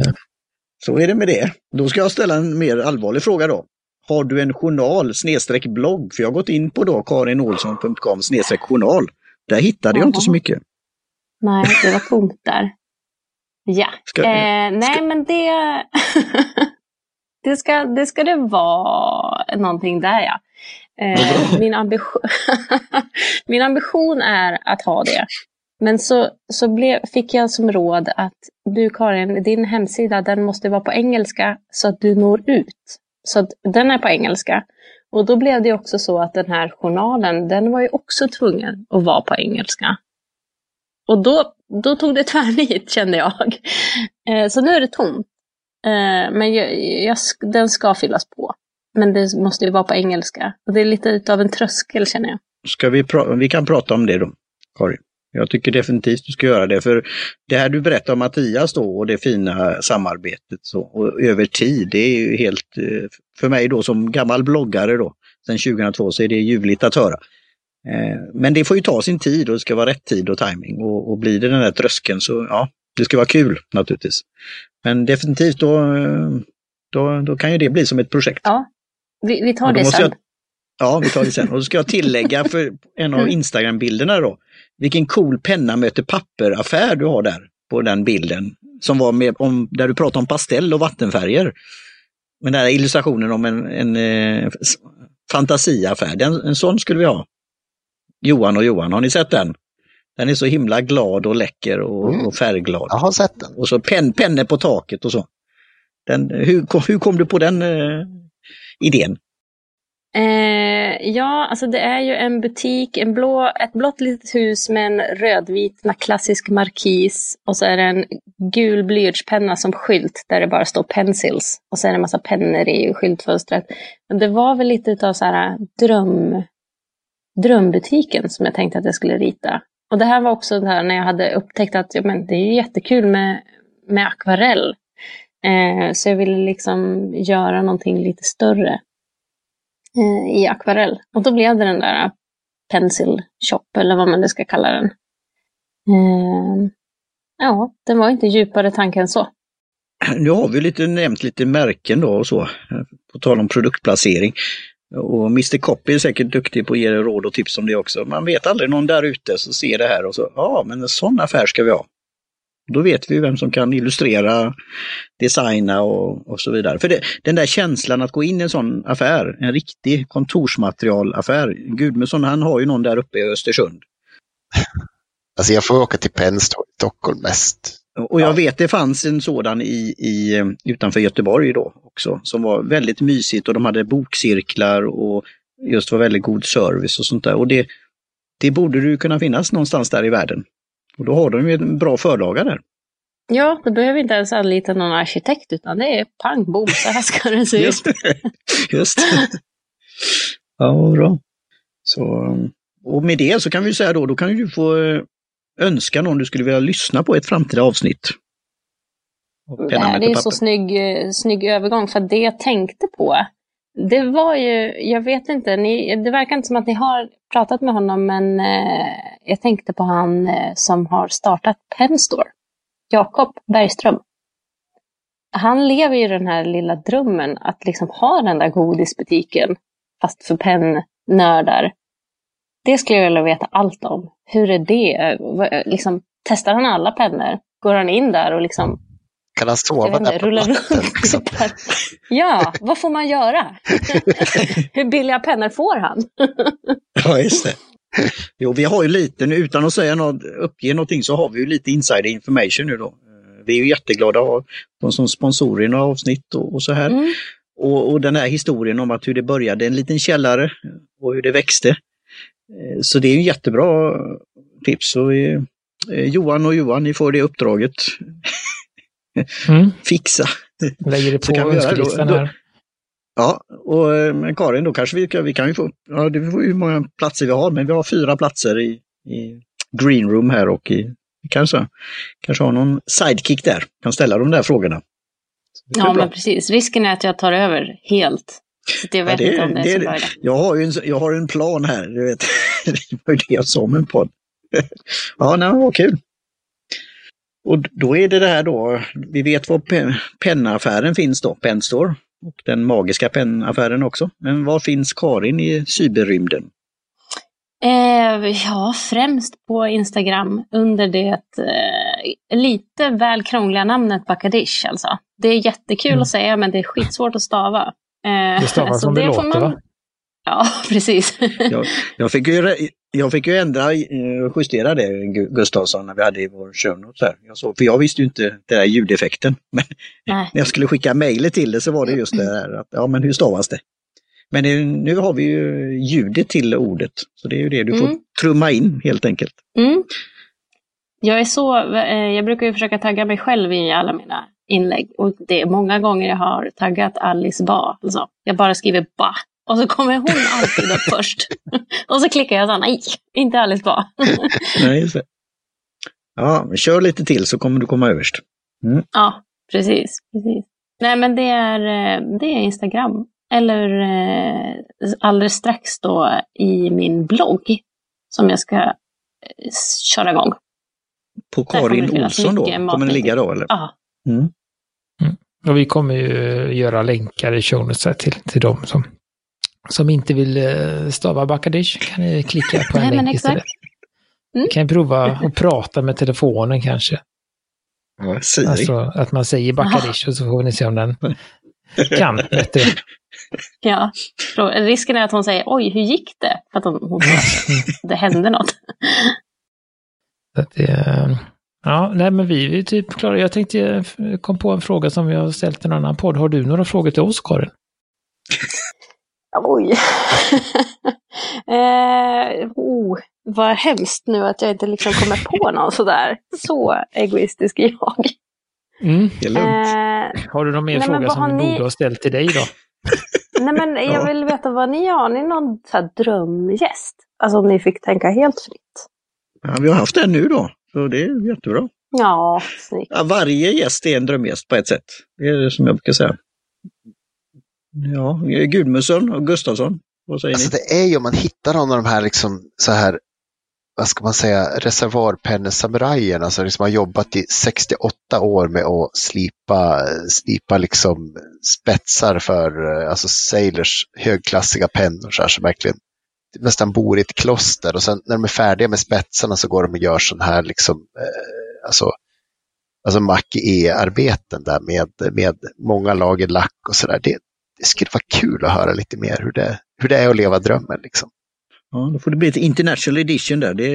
så är det med det. Då ska jag ställa en mer allvarlig fråga då. Har du en journal snedstreck blogg? För jag har gått in på då karinolsson.com snedstreck journal. Där hittade jag inte så mycket. Nej, det var tomt där. Ja, eh, nej men det... det, ska, det ska det vara någonting där ja. Eh, min, ambition min ambition är att ha det. Men så, så blev, fick jag som råd att du Karin, din hemsida den måste vara på engelska så att du når ut. Så att den är på engelska. Och då blev det också så att den här journalen, den var ju också tvungen att vara på engelska. Och då, då tog det tvärnit kände jag. Eh, så nu är det tomt. Eh, men jag, jag, den ska fyllas på. Men det måste ju vara på engelska. Och det är lite av en tröskel känner jag. Ska vi, pra- vi kan prata om det då, Karin. Jag tycker definitivt du ska göra det. För det här du berättar om Mattias då och det fina samarbetet så, och över tid, det är ju helt, eh, för mig då som gammal bloggare då, sedan 2002, så är det ljuvligt att höra. Eh, Men det får ju ta sin tid och det ska vara rätt tid och timing och, och blir det den där tröskeln så ja, det ska vara kul naturligtvis. Men definitivt då, eh, då, då kan ju det bli som ett projekt. Ja, vi, vi tar det sen. jag- Ja, vi tar det sen. Och då ska jag tillägga för en av Mm. Instagram-bilderna då. Vilken cool penna möter papper-affär du har där på den bilden. Som var med om, där du pratar om pastell och vattenfärger. Men den här illustrationen om en, en eh, fantasiaffär, den, en sån skulle vi ha. Johan och Johan, har ni sett den? Den är så himla glad och läcker och, Mm. och färgglad. Jag har sett den. Och så pen, pennor på taket och så. Den, hur, kom- hur kom du på den eh, idén? Eh, ja, alltså det är ju en butik, en blå, ett blått litet hus med en rödvit klassisk markis. Och så är det en gul blyertspenna som skylt där det bara står pencils. Och så är det en massa pennor i skyltfönstret. Men det var väl lite utav så här dröm, drömbutiken som jag tänkte att jag skulle rita. Och det här var också det här när jag hade upptäckt att ja, men det är jättekul med, med akvarell. Eh, så jag ville liksom göra någonting lite större eh, i akvarell. Och då blev det den där eh, pencil shop, eller vad man nu ska kalla den. Eh, ja, den var inte djupare tanke än så. Nu har vi lite nämnt lite märken då och så, på tal om produktplacering. Och Mr Copy är säkert duktig på att ge råd och tips om det också. Man vet aldrig någon där ute som ser det här och så, ja men en sån affär ska vi ha. Då vet vi vem som kan illustrera, designa och, och så vidare. För det, den där känslan att gå in i en sån affär, en riktig kontorsmaterialaffär. Gudmundsson han har ju någon där uppe i Östersund. Alltså jag får åka till Penstore i Stockholm mest. Och jag Ja. vet det fanns en sådan i, i, eh, utanför Göteborg då också som var väldigt mysigt och de hade bokcirklar och just var väldigt god service och sånt där. Och det, det borde ju kunna finnas någonstans där i världen. Och då har de ju en bra förlaga där. Ja, då behöver vi inte ens anlita någon arkitekt, utan det är pang bom, så här ska det se ut. Just det. Just det. Ja, bra. Så, och med det så kan vi säga då, då kan du få eh, önska någon du skulle vilja lyssna på i ett framtida avsnitt. det är papper. så snygg, eh, snygg övergång, för det jag tänkte på, det var ju, jag vet inte, ni, det verkar inte som att ni har pratat med honom, men eh, jag tänkte på han eh, som har startat Penstore, Jakob Bergström. Han lever ju den här lilla drömmen att liksom ha den där godisbutiken, fast för pennnördar. Det skulle jag vilja veta allt om. Hur är det? Liksom, testar han alla pennor? Går han in där och liksom Kan han sova vet där inte, på natten? Liksom? Ja, vad får man göra? Hur billiga pennor får han? Ja, just det. Jo, vi har ju lite, nu utan att säga något, uppge någonting, så har vi ju lite insider information nu då. Eh, Vi är ju jätteglada att ha dem som sponsorer i några avsnitt och, och så här. Mm. Och, och den här historien om att hur det började, en liten källare och hur det växte. Eh, Så det är ju en jättebra tips. Så, eh, Johan och Johan, ni får det uppdraget. Mm. Fixa. Lägger det Så på kan vi göra då- önskelistan då- här. Ja, och eh, men Karin, då kanske vi kan, vi kan ju få, ja det får hur många platser vi har, men vi har fyra platser i, i green room här och i, vi kanske, kanske har någon sidekick där, kan ställa de där frågorna. Ja, bra. men precis. Risken är att jag tar över helt. Jag vet det- inte om det är det- idé. Jag har ju en, jag har en plan här, du vet. det var ju det jag sa om en podd. ja, nej, vad kul. Och då är det det här då, vi vet var pe- pennaffären finns då, Penstore. Och den magiska pennaffären också. Men var finns Karin i cyberrymden? Eh, ja, främst på Instagram under det eh, lite väl krångliga namnet Bakadish alltså. Det är jättekul Mm. att säga men det är skitsvårt att stava. Eh, Det stavas som det får låter va? Ja, precis. Jag, jag, fick ju, jag fick ju ändra, eh, justera det Gu- Gustavsson när vi hade i vår show notes här. Jag såg, för jag visste ju inte den där ljudeffekten. Men Nej. när jag skulle skicka mejlet till det så var det just det här att, ja men hur stavas det? Men det, nu har vi ju ljudet till ordet. Så det är ju det du får Mm. trumma in helt enkelt. Mm. Jag är så, eh, jag brukar ju försöka tagga mig själv i alla mina inlägg. Och det är många gånger jag har taggat Alice Ba. Alltså, jag bara skriver Ba. Och så kommer hon alltid upp först. och så klickar jag så, nej, inte Alice Ba. Nej. Ja, men kör lite till så kommer du komma överst. ja, precis, precis. Nej, men det är, eh, det är Instagram. Eller eh, alldeles strax då i min blogg. Som jag ska eh, köra igång. På Karin Olsson då? Kommer den ligga då eller? Ja, Mm. Och vi kommer ju göra länkar i show till, till dem som, som inte vill eh, stava Bakadish. Kan ni klicka på en Nej, länk istället. Mm. Kan prova att prata med telefonen kanske. Ja, Siri. Alltså att man säger Bakadish och så får ni se om den kan bättre. Ja, risken är att hon säger oj, hur gick det? För att hon, hon det hände något. Så att det, ja, nej men vi är typ klara. Jag tänkte, jag kom på en fråga som vi har ställt i en annan podd. Har du några frågor till oss Karin? Oj. eh, oh, vad hemskt nu att jag inte liksom kommer på någon sådär. Så egoistisk är jag. Mm. Det är lugnt. Eh, Har du någon mer Nej, fråga som ni- borde ha ställt till dig då? nej men jag Ja. vill veta vad ni har. Har ni någon så här drömgäst? Alltså om ni fick tänka helt fritt. Ja, vi har haft en nu då, så det är jättebra. Ja, snyggt. Ja, varje gäst är en drömgäst på ett sätt. Det är det som jag brukar säga. Ja, Gudmundsson och Gustafsson. Vad säger Alltså ni? det är ju om man hittar någon av de här, liksom, så här vad ska man säga, reservoarpennesamurajerna som liksom har jobbat i 68 år med att slipa, slipa liksom spetsar för eh, alltså sailors högklassiga pennor så här, som verkligen nästan bor i ett kloster och sen när de är färdiga med spetsarna så går de och gör sån här liksom, eh, alltså, alltså Mac-E-arbeten där med, med många lager lack och sådär. Det, det skulle vara kul att höra lite mer hur det, hur det är att leva drömmen. Liksom. Ja, då får det bli ett international edition där. Det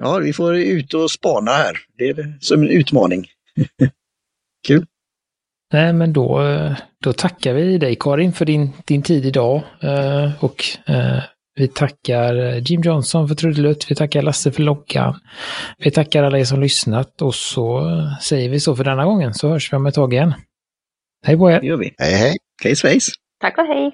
ja, vi får ut och spana här. Det är som en utmaning. Kul. Nej, men då, eh, då tackar vi dig Karin för din, din tid idag. Eh, Och eh, vi tackar eh, Jim Johnson för trudelutt. Vi tackar Lasse för loggan. Vi tackar alla er som lyssnat och så eh, säger vi så för denna gången så hörs vi om ett tag igen. Hej på er! Det gör vi. Hej hej! Case face. Tack och hej!